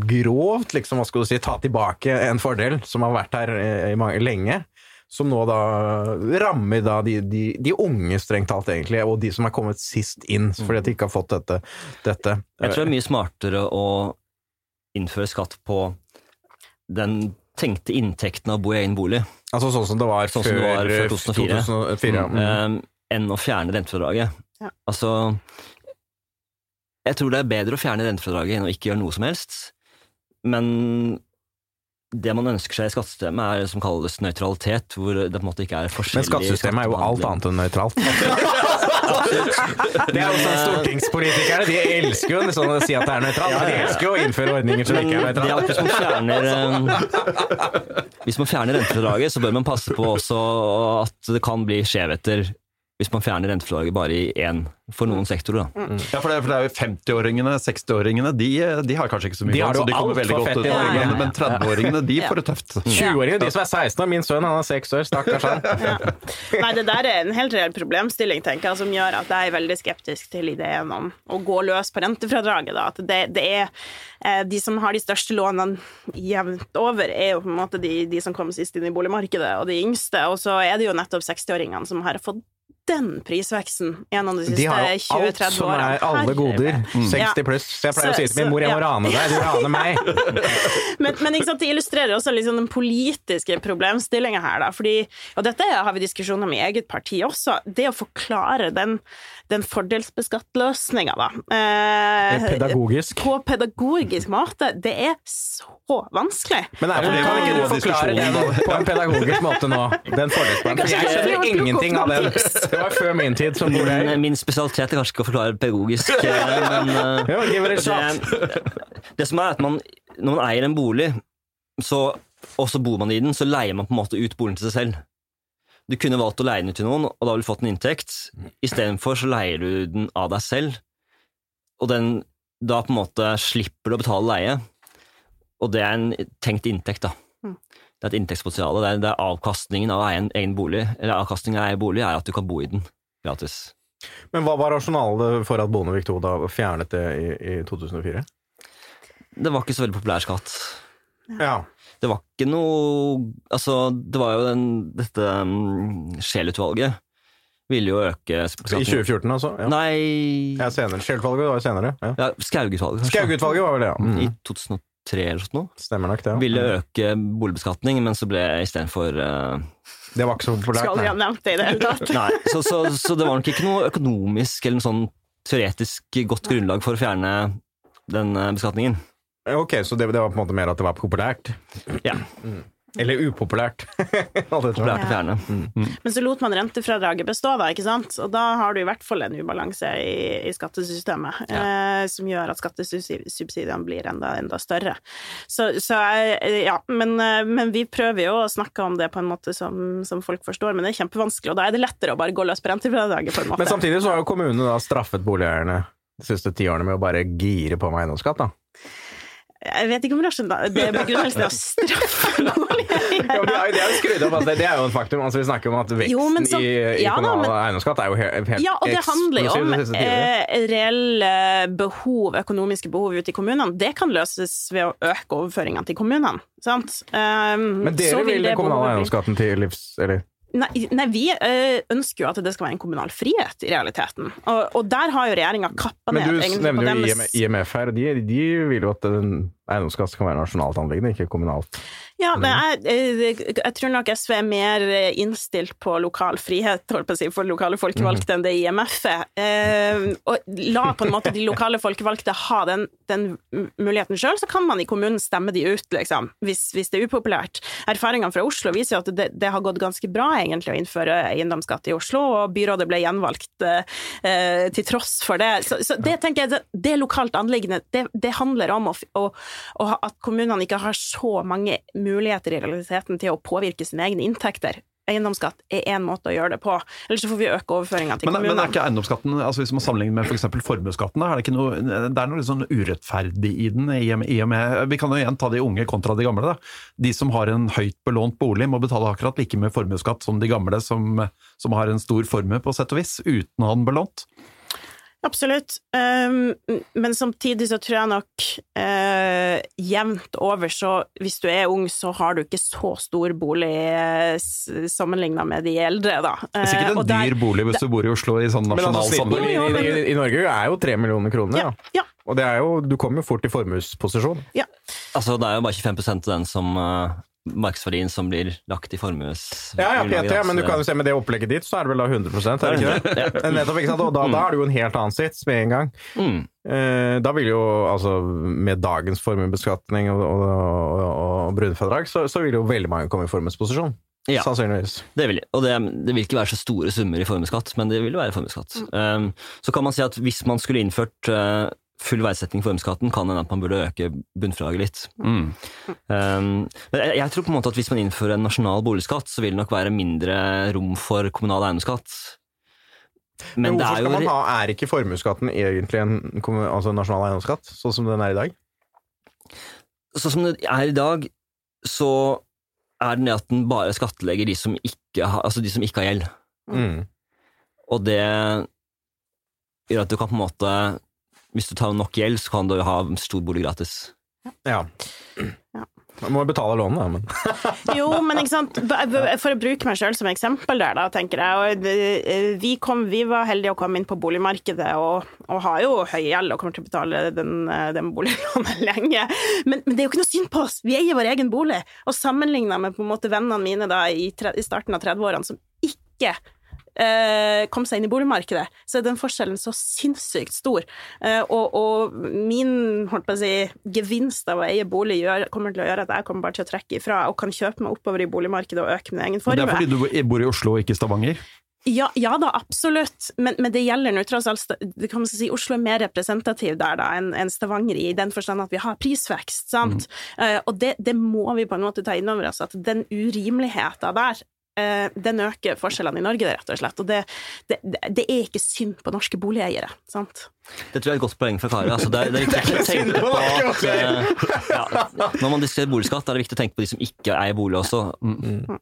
S2: grovt, liksom, hva skal du si, ta tilbake en fordel som har vært her eh, i mange, lenge, som nå da rammer da de, de, de unge, strengt talt, egentlig, og de som er kommet sist inn, fordi at de ikke har fått dette. dette.
S3: jeg tror det er mye smartere å innføre skatt på den tenkte inntekten av å bo i egen bolig,
S2: Altså sånn som det var
S3: Sånn som
S2: før,
S3: det var før
S2: eh,
S3: 2004.
S2: 2004 ja. Mm.
S3: enn å fjerne rentefradraget.
S5: Ja.
S3: Altså Jeg tror det er bedre å fjerne rentefradraget enn å ikke gjøre noe som helst. Men det man ønsker seg i skattesystemet, er det som kalles nøytralitet, hvor det på en måte ikke er forskjellig
S2: Men skattesystemet er jo alt annet enn nøytralt. det er jo sånn Stortingspolitikere de elsker jo sånn å si at det er nøytralt, men de elsker jo å innføre ordninger som ikke er
S3: det er
S2: nøytrale.
S3: hvis man fjerner eh, Hvis man fjerner rentefradraget, så bør man passe på også at det kan bli skjevheter hvis man fjerner rentefradraget bare i én, for noen sektorer. Da.
S4: Ja, for det, er- for det er jo 50-åringene, 60-åringene, de, de har kanskje ikke så mye
S2: De har
S4: lån, så de
S2: jo
S4: kommer veldig godt ut.
S2: Ja,
S5: ja,
S4: Men, men 30-åringene, de får det tøft.
S2: 20-åringer, de som er 16 år. Min sønn han er 6 år, stakkars han.
S5: Nei, det der er en helt reell problemstilling, tenker jeg, som gjør at jeg er veldig skeptisk til ideen om å gå løs på rentefradraget. Da. At det, det er eh, De som har de største lånene jevnt over, er jo på en måte de, de som kom sist inn i boligmarkedet, og de yngste. Og så er det jo nettopp 60-åringene som har fått den prisveksten gjennom de siste 20-30 årene.
S2: De har jo alt som er alle goder.
S5: Herre.
S2: 60 pluss. Så jeg pleier å si til min mor jeg må
S5: Så- så-
S2: rane deg, du raner meg.
S5: Men, men det illustrerer også liksom den politiske problemstillinga her. Da, fordi, og dette har vi diskusjoner om i eget parti også. Det å forklare den, den fordelsbeskattløsninga, da eh,
S2: Pedagogisk.
S5: På pedagogisk måte. Det er så vanskelig.
S2: Men er det,
S4: det
S2: kan
S4: var
S2: ikke du forklare
S4: det
S2: på en pedagogisk måte nå? Den fordelsplanen. For jeg skjønner ingenting av den. Det var før min tid som
S3: Min, min spesialitet er kanskje ikke å forklare pedagogisk, eh, men eh, det, det som er at man, når man eier en bolig, så, og så bor man i den, så leier man på en måte ut boligen til seg selv. Du kunne valgt å leie den ut til noen, og da ville du fått en inntekt. Istedenfor så leier du den av deg selv, og den, da på en måte slipper du å betale leie. Og det er en tenkt inntekt, da.
S5: Mm.
S3: Det er et inntektspotensial. Det, er- det er avkastningen av egen, egen bolig, eller avkastningen av egen bolig, er at du kan bo i den gratis.
S2: Men hva var rasjonalet for at Bondevik II da fjernet det i, i 2004?
S3: Det var ikke så veldig populær skatt.
S2: Ja.
S3: Det var ikke noe Altså, det var jo den, dette um, Scheel-utvalget ville jo øke
S2: I 2014, altså? Ja.
S3: Nei
S2: Ja, senere. Scheel-utvalget var jo senere. Ja.
S3: ja, Skaug-utvalget, kanskje.
S2: Skaug-utvalget var vel det, ja.
S3: I
S2: Mm.
S3: 2003 eller noe.
S2: Stemmer nok det. ja.
S3: Ville øke boligbeskatning, men så ble istedenfor uh,
S2: Det var ikke så populært.
S5: Skal
S2: vi
S5: ha nevnt det i det hele tatt.
S3: Nei, så, så, så det var nok ikke noe økonomisk eller noe sånn teoretisk godt grunnlag for å fjerne den eh, beskatningen.
S2: Ok, så det, det var på en måte mer at det var populært?
S3: Ja.
S2: Eller upopulært.
S3: Populært å fjerne.
S5: Men så lot man rentefradraget bestå, da, ikke sant? Og da har du i hvert fall en ubalanse i, i skattesystemet, eh, som gjør at skattesubsidiene blir enda, enda større. Så, så jeg- ja, men, eh, men vi prøver jo å snakke om det på en måte som, som folk forstår, men det er kjempevanskelig, og da er det lettere å bare gå løs på rentefradraget, på en måte.
S2: Men samtidig så har jo kommunene da straffet boligeierne de siste ti årene med å bare gire på med eiendomsskatt, da.
S5: Jeg vet ikke om du er å straffe
S2: Ja, det er jo- opp, altså, det, er jo en faktum. Altså, vi snakker om at veksten
S5: Jo, så-
S2: i, i
S5: ja
S2: kommunal
S5: men-
S2: eiendomsskatt er jo helt, helt
S5: Ja, og det handler jo om eh, reelle behov, økonomiske behov ute i kommunene. Det kan løses ved å øke overføringene til kommunene, sant? Um,
S2: Men
S5: så
S2: dere vil
S5: det
S2: den kommunale eiendomsskatten til livs... Eller?
S5: Nei, nei, vi eh, ønsker jo at det skal være en kommunal frihet, i realiteten. Og, og der har jo regjeringa kappa
S2: Men
S5: ned
S2: du
S5: egentlig på
S2: nevner jo
S5: deres-
S2: IMF her, og de, de vil jo at en eiendomsskatt skal være nasjonalt anliggende, ikke kommunalt.
S5: Ja, men jeg, eh, jeg tror nok SV er mer eh, innstilt på lokal frihet holdt på å si, for lokale folkevalgte enn det IMF er. Eh, og la på en måte de lokale folkevalgte ha den, den muligheten sjøl, så kan man i kommunen stemme de ut, liksom, hvis, hvis det er upopulært. Erfaringene fra Oslo viser jo at det, det har gått ganske bra egentlig å innføre eiendomsskatt i Oslo, og byrådet ble gjenvalgt eh, til tross for det. Så, så det tenker jeg, det, det lokalt anliggende. Det, det handler om å, å, å, at kommunene ikke har så mange muligheter i realiteten til å påvirke sine egne inntekter. Eiendomsskatt er én måte å gjøre det på, ellers så får vi øke overføringene til
S4: Men, men er ikke eiendomsskatten, altså hvis man sammenligner med f.eks. formuesskatten, da, er det ikke noe, det er noe litt sånn urettferdig i den? I og med, vi kan jo igjen ta de unge kontra de gamle. Da. De som har en høyt belånt bolig må betale akkurat like mye formuesskatt som de gamle som, som har en stor formue, på sett og vis, uten å ha den belånt.
S5: Absolutt. Um, men samtidig så tror jeg nok uh, jevnt over så hvis du er ung, så har du ikke så stor bolig uh, sammenligna med de eldre, da.
S4: Det er sikkert
S5: Uh,
S4: en
S5: der-
S4: dyr bolig hvis du bor i Oslo i sånn
S2: altså,
S4: nasjonal sammenheng.
S2: i, i, i Norge er jo tre millioner kroner,
S5: Ja,
S2: ja.
S5: ja,
S2: Og det er jo, du kommer jo fort i formuesposisjon.
S5: ja.
S3: Altså, det er jo bare 25 av den som uh, markedsverdien som blir lagt i formues...
S2: Ja, ja, PT,
S3: ja,
S2: men du kan jo se med det opplegget ditt, så er det vel da 100 er det ikke det? Nettopp, ikke sant? Og da, da er det jo en helt annen sits med en gang.
S3: Mm.
S2: Eh, da vil jo, altså, med dagens formuebeskatning og, og, og, og brunfradrag, så, så vil jo veldig mange komme i formuesposisjon.
S3: Ja.
S2: Sannsynligvis.
S3: Det vil, og det, det vil ikke være så store summer i formuesskatt, men det vil jo være formuesskatt. Um, så kan man si at hvis man skulle innført uh, full verdsetting formuesskatten, kan hende at man burde øke bunnfradraget litt.
S4: Mm.
S3: Um, men jeg, jeg tror på en måte at hvis man innfører en nasjonal boligskatt, så vil det nok være mindre rom for kommunal eiendomsskatt.
S2: Men,
S3: Men,
S2: hvorfor
S3: er
S2: skal man ha, er ikke formuesskatten egentlig en altså nasjonal eiendomsskatt, sånn som den er i dag?
S3: Sånn som det er i dag, så er den det at den bare skattlegger de som ikke har, altså de som ikke har gjeld.
S2: Mm.
S3: Og det gjør at du kan på en måte Hvis du tar nok gjeld, så kan du ha stor bolig gratis.
S2: Ja.
S5: Ja.
S2: Man må jo betale lånet, da, men
S5: Jo, men ikke sant, for å bruke meg sjøl som eksempel der, da, tenker jeg. Og eh, vi, kom, vi var heldige å komme inn på boligmarkedet og, og har jo høy gjeld og kommer til å betale den, eh, den boliglånet lenge. Men, men det er jo ikke noe synd på oss, vi eier vår egen bolig. Og sammenligna med på en måte vennene mine da i, tre, i starten av 30-årene som ikke eh, kom seg inn i boligmarkedet, så er den forskjellen så sinnssykt stor. Eh, og, og min holdt på å si, gevinst av å eie bolig gjør, kommer til å gjøre at jeg kommer bare til å trekke ifra og kan kjøpe meg oppover i boligmarkedet og øke min egen
S4: Men det er fordi du bor i Oslo og ikke i Stavanger?
S5: Ja, ja da, absolutt, men, men det gjelder nå tross alt det kan man si, Oslo er mer representativ der da enn en Stavanger, i den forstand at vi har prisvekst. sant? Eh, og det, det må vi på en måte ta inn over oss, at den urimeligheten der eh, den øker forskjellene i Norge, rett og slett. Og det, det, det er ikke synd på norske boligeiere. sant?
S3: Det tror jeg er et godt poeng fra Kari. Altså, det, er, det er viktig å tenke på at eh, ja, Når man diskuterer boligskatt, er det viktig å tenke på de som ikke eier bolig også.
S2: Mm.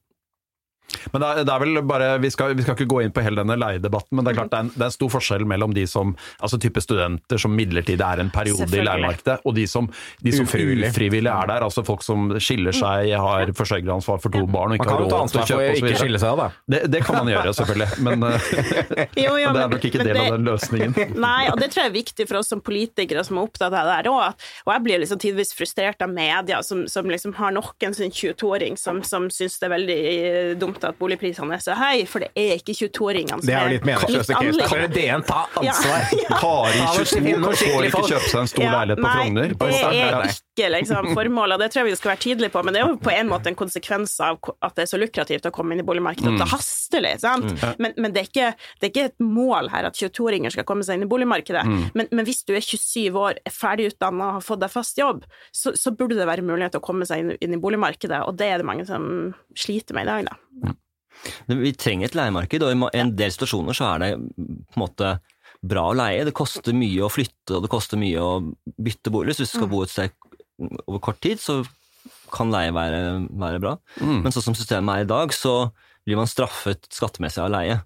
S4: Men det er, det er vel bare, vi skal, vi skal ikke gå inn på hele denne leiedebatten, men det er klart det er, en, det er en stor forskjell mellom de som altså type studenter som midlertidig er en periode i leiemarkedet, og de som, de som
S2: Ufrivillig.
S4: ufrivillig er der. Altså folk som skiller seg, har forsørgeransvar for to barn og ikke har råd til å kjøpe
S2: ikke
S4: osv.
S2: skille seg av, da.
S4: Det, det kan man gjøre, selvfølgelig, men, eh,
S5: Jo, jo,
S4: men det er nok ikke del av den løsningen.
S5: Nei, og det tror jeg er viktig for oss som politikere som er opptatt av det der òg. Og jeg blir liksom tidvis frustrert av media, som, som liksom har nok en sånn 22-åring som, som syns det er veldig eh, dumt at boligprisene er så høye, for det er ikke 22-åringene som
S2: Det er jo litt meningsløse Kan. Er DN, ta ansvar!
S4: Kari 22
S2: finne
S4: får ikke kjøpe seg en stor leilighet på Frogner.
S5: Det er
S2: Ja.
S5: Ikke liksom formålet, og det tror jeg vi skal være tydelige på, men det er jo på en måte en konsekvens av at det er så lukrativt å komme inn i boligmarkedet, at det haster litt, sant? Men, men det, er ikke, det er ikke et mål her at 22-åringer skal komme seg inn i boligmarkedet. Men, men hvis du er 27 år, er ferdig utdanna og har fått deg fast jobb, så, så burde det være mulighet til å komme seg inn, inn i boligmarkedet, og det er det mange som sliter med i dag, da.
S3: Vi trenger et leiemarked, og i en del situasjoner så er det på en måte bra å leie. Det koster mye å flytte, og det koster mye å bytte bolig. Hvis du skal bo et sted over kort tid, så kan leie være, være bra. Men sånn som systemet er i dag, så blir man straffet skattemessig av leie.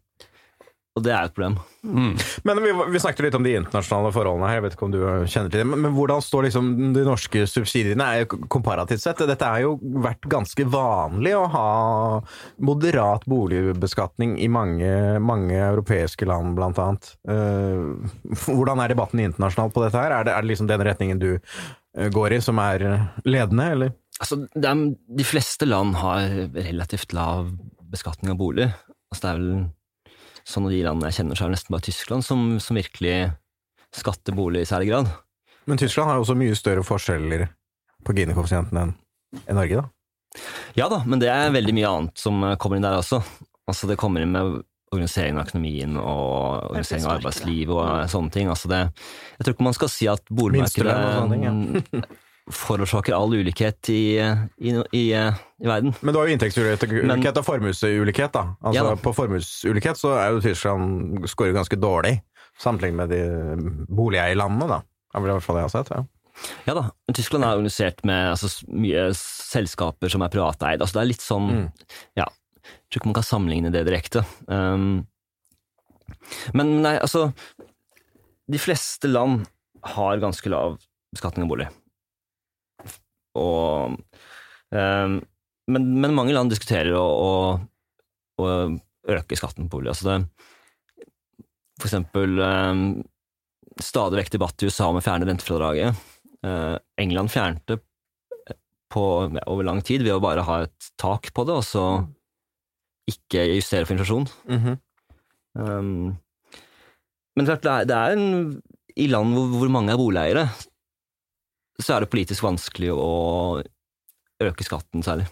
S3: Og det er et problem.
S2: Men vi, vi snakket litt om de internasjonale forholdene her, jeg vet ikke om du kjenner til det. Men, men hvordan står liksom de norske subsidiene er jo komparativt sett? Dette er jo vært ganske vanlig å ha moderat boligbeskatning i mange, mange europeiske land, blant annet. Eh, hvordan er debatten internasjonalt på dette her? Er det, er det liksom den retningen du går i, som er ledende, eller?
S3: Altså, er, de fleste land har relativt lav beskatning av bolig. Altså, det er vel sånn av de landene jeg kjenner, så er det nesten bare Tyskland som, som virkelig skatter bolig i særlig grad.
S2: Men Tyskland har jo også mye større forskjeller på Gini-koeffisienten enn en Norge, da.
S3: Ja da, men det er veldig mye annet som eh, kommer inn der også. Altså, det kommer inn med organisering av økonomien og organisering av arbeidsliv og eh, sånne ting. Altså, det, jeg tror ikke man skal si at boligmarkedet
S2: ting,
S3: forårsaker all ulikhet i, i, i, i verden.
S2: Men du har jo inntektsulikhet og formuesulikhet, da. Altså,
S3: Ja.
S2: På formuesulikhet så er jo Tyskland skårer ganske dårlig, sammenlignet med de boligeierlandene, da. Det er i hvert fall det jeg har sett. ja.
S3: Ja da, men Tyskland er organisert med altså, mye selskaper som er privateid. Altså, det er litt sånn
S2: Mm.
S3: Ja, tror ikke man kan sammenligne det direkte. Um, men nei, altså De fleste land har ganske lav beskatning av bolig. Og um, men, men mange land diskuterer å, å, å øke skatten på bolig. Altså det, for eksempel um, stadig vekk debatt i USA om å fjerne rentefradraget. Uh, England fjernte på, ja, over lang tid ved å bare ha et tak på det, og så ikke justere for inflasjon.
S2: Mhm.
S3: Um, men klart, det er, det er en, i land hvor, hvor mange er boligeiere, så er det politisk vanskelig å øke skatten særlig.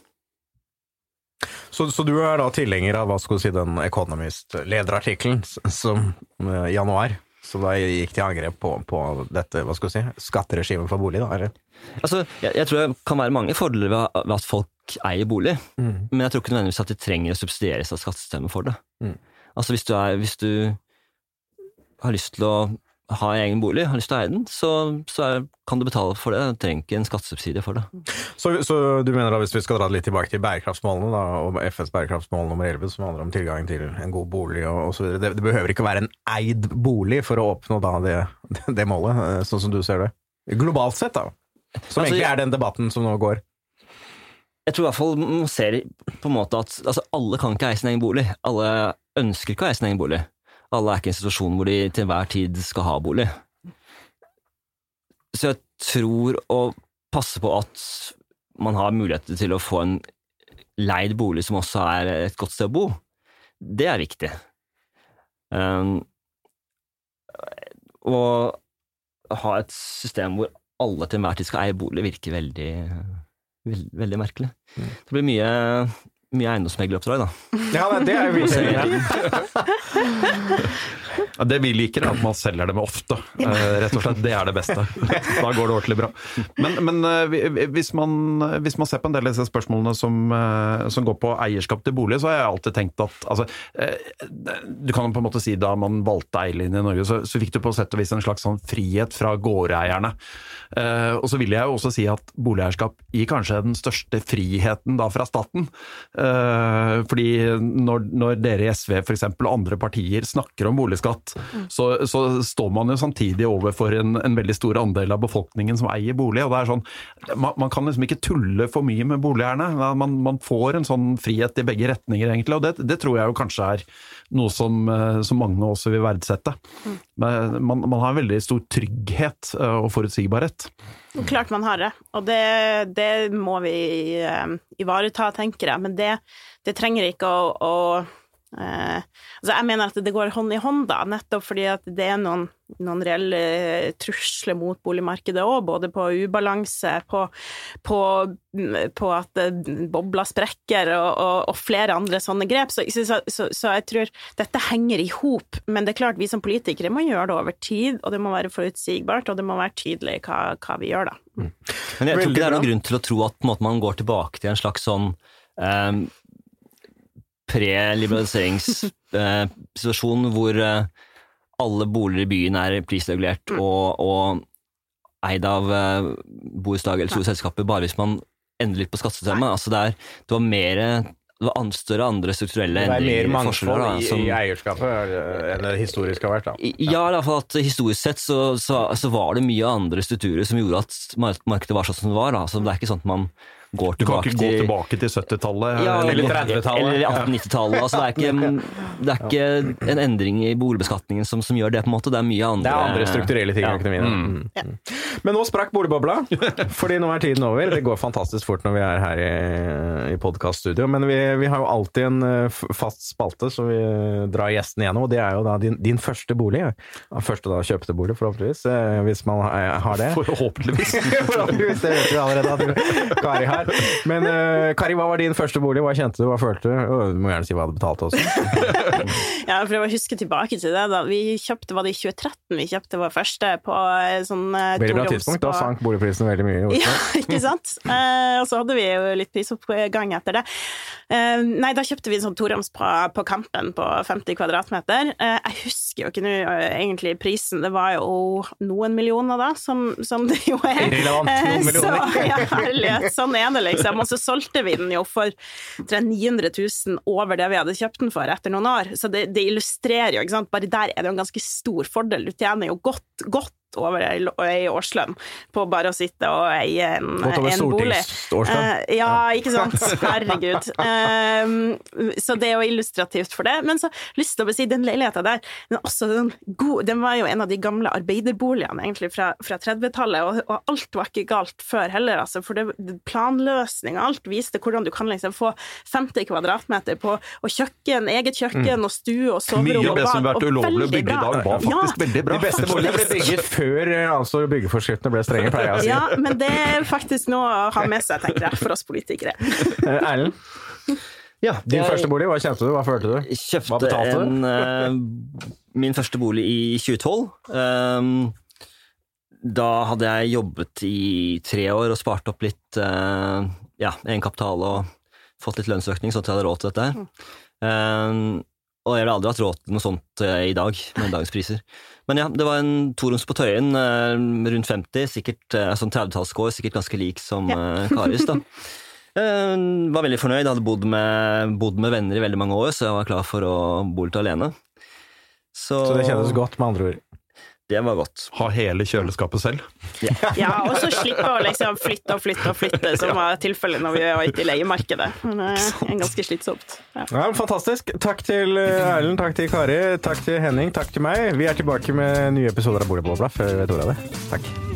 S2: Så, så du er da tilhenger av hva skal du si, den Economist-lederartikkelen som eh, i januar, Så da gikk til angrep på, på dette hva skal du si, skatteregimet for bolig? da, eller?
S3: Altså, jeg, jeg tror det kan være mange fordeler ved at folk eier bolig, men jeg tror ikke nødvendigvis at de trenger å subsidieres av skattesystemet for det.
S2: Mm.
S3: Altså hvis du, er, hvis du har lyst til å ha egen bolig, har lyst til å eie den, så, så er, kan du betale for det. Du trenger ikke en skattesubsidie for det.
S2: Så, så du mener da, hvis vi skal dra litt tilbake til bærekraftsmålene, da, og FNs bærekraftsmål nummer 11, som handler om tilgang til en god bolig og, osv., det, det behøver ikke være en eid bolig for å oppnå da det, det målet, eh, sånn som du ser det? Globalt sett, da. Som
S3: Altså,
S2: egentlig er den debatten som nå går.
S3: Jeg tror i hvert fall man ser på en måte at altså, alle kan ikke eie sin egen bolig. Alle ønsker ikke å eie sin egen bolig. Alle er ikke i en situasjon hvor de til enhver tid skal ha bolig. Så jeg tror å passe på at man har muligheter til å få en leid bolig som også er et godt sted å bo, det er viktig. Um, å ha et system hvor alle til enhver tid skal eie bolig, virker veldig, veld, veldig merkelig. Det blir mye, mye eiendomsmegleroppdrag, da.
S2: Ja, det- det er jo vi
S4: Ja, Det vi liker, er at man selger dem ofte. Eh, rett og slett. Det er det beste. Da går det ordentlig bra. Men, men eh, hvis, man, hvis man ser på en del av disse spørsmålene som, eh, som går på eierskap til bolig, så har jeg alltid tenkt at altså, eh, Du kan på en måte si da man valgte eierlinje i Norge, så, så fikk du på sett og vis en slags sånn frihet fra gårdeierne. Eh, og så vil jeg jo også si at boligeierskap gir kanskje den største friheten da fra staten. Eh, fordi når, når dere i SV f.eks. og andre partier snakker om boligskatt, så, så står man jo samtidig overfor en, en veldig stor andel av befolkningen som eier bolig. og det er sånn, Man, man kan liksom ikke tulle for mye med boligeierne. Man, man får en sånn frihet i begge retninger, egentlig. Og det, det tror jeg jo kanskje er noe som, eh, som mange også vil verdsette. Men Man, man har en veldig stor trygghet eh, og forutsigbarhet.
S5: Klart man har det, og det, det må vi eh, ivareta, tenker jeg. Men det, det trenger ikke å, å eh, Altså, jeg mener at det går hånd i hånd, da, nettopp fordi at det er noen, noen reelle trusler mot boligmarkedet òg, både på ubalanse, på, på, på at bobla bobler sprekker og, og, og, flere andre sånne grep. Så, så, så, så jeg tror dette henger i hop, men det er klart vi som politikere må gjøre det over tid, og det må være forutsigbart, og det må være tydelig hva, hva vi gjør da. Mm.
S3: Men jeg tror ikke det er noen grunn til å tro at måte, man går tilbake til en slags sånn um, pre-liberaliseringssituasjon eh, hvor eh, alle boliger i byen er prisregulert mm. og, og, eid av eh, borettslag eller store selskaper, bare hvis man endrer litt på skattesystemet. Altså det, er, det var mer det var større andre strukturelle endringer.
S2: Det er mer mangfold i, som, i, eierskapet enn det historisk har vært? da.
S3: Ja, ja i hvert fall at historisk sett så, så, så, var det mye andre strukturer som gjorde at markedet var sånn som det var. Da. Så det er ikke sånn at man går tilbake
S4: til Du kan ikke gå tilbake til 70-tallet?
S3: Ja, eller 30-tallet. Eller 1890-tallet. Altså, det, det er ikke en endring i boligbeskatningen som, som, gjør det, på en måte. Det er mye andre
S2: Det er andre strukturelle ting i økonomien. Mm. Ja. Men nå sprakk boligbobla, fordi nå er tiden over. Det går fantastisk fort når vi er her i, i podkaststudio, men vi, vi, har jo alltid en eh, fast spalte som vi drar gjestene gjennom, og det er jo da din, din første bolig. Første da kjøpte bolig, forhåpentligvis, eh, hvis man har det.
S4: Forhåpentligvis.
S2: forhåpentligvis, det vet vi allerede at Kari har her. Men uh, Kari, hva var din første bolig? Hva kjente du? Hva følte du? du må gjerne si hva du betalte også.
S5: ja, for å huske tilbake til det, da. Vi kjøpte, var det i 2013 vi kjøpte vår første på eh, sånn uh,
S2: Veldig bra tidspunkt. Da sank boligprisen veldig mye i Oslo.
S5: Ja, ikke sant. Uh, og så hadde vi jo litt prisoppgang etter det. Uh, nei, da kjøpte vi en sånn toroms på, på Kampen på 50 kvadratmeter. jeg husker jo ikke nå egentlig prisen, det var jo noen millioner da, som, som det jo er.
S2: Irrelevant. Noen millioner.
S5: Så, ja, herlighet. Sånn er det, liksom. Og så solgte vi den jo for 900 000 over det vi hadde kjøpt den for etter noen år. Så det, det illustrerer jo, ikke sant. Bare der er det jo en ganske stor fordel. Du tjener jo godt, godt over ei årslønn på bare å sitte og eie en, en bolig. Uh, ja, ikke sant. Herregud. Uh, så det er jo illustrativt for det. Men så lyst til å si, den leiligheta der, den, også, den, gode, den, var jo en av de gamle arbeiderboligene egentlig fra, fra 30-tallet, og, og, alt var ikke galt før heller, altså. For det, planløsning og alt viste hvordan du kan liksom få 50 kvadratmeter på og kjøkken, eget kjøkken mm. og stue og soverom
S4: Mye av det som har vært ulovlig å bygge i dag, var faktisk ja, veldig bra.
S2: De beste boligene ble bygget før eh, altså, byggeforskriftene ble strenge, pleier jeg å si.
S5: Ja, men det er faktisk noe å ha med seg, tenker jeg, for oss politikere.
S2: Eh, Erlend? Ja, Din første bolig, hva kjente du, hva følte du?
S3: Jeg kjøpte en, uh, min første bolig i 2012. Um, da hadde jeg jobbet i tre år og spart opp litt uh, ja, egenkapital og fått litt lønnsøkning, sånn at jeg hadde råd til dette. Um, og jeg ville aldri hatt råd til noe sånt uh, i dag, med dagens priser. Men ja, det var en toroms på Tøyen, eh, rundt 50, sikkert eh, sånn 30-tallsskår, sikkert ganske lik som ja. Eh, Karis. da. Jeg var veldig fornøyd, hadde bodd med, bodd med, venner i veldig mange år, så jeg var klar for å bo litt alene.
S2: Så, så det kjennes godt, med andre ord?
S3: Det var godt.
S4: Ha hele kjøleskapet selv?
S5: Ja, ja og så slippe å liksom flytte og flytte og flytte, som var tilfellet når vi var ute i leiemarkedet. Men det er ganske slitsomt.
S2: Ja. ja. fantastisk. Takk til Erlend, takk til Kari, takk til Henning, takk til meg. Vi er tilbake med nye episoder av Boligbobla før vi vet ordet av det. Takk.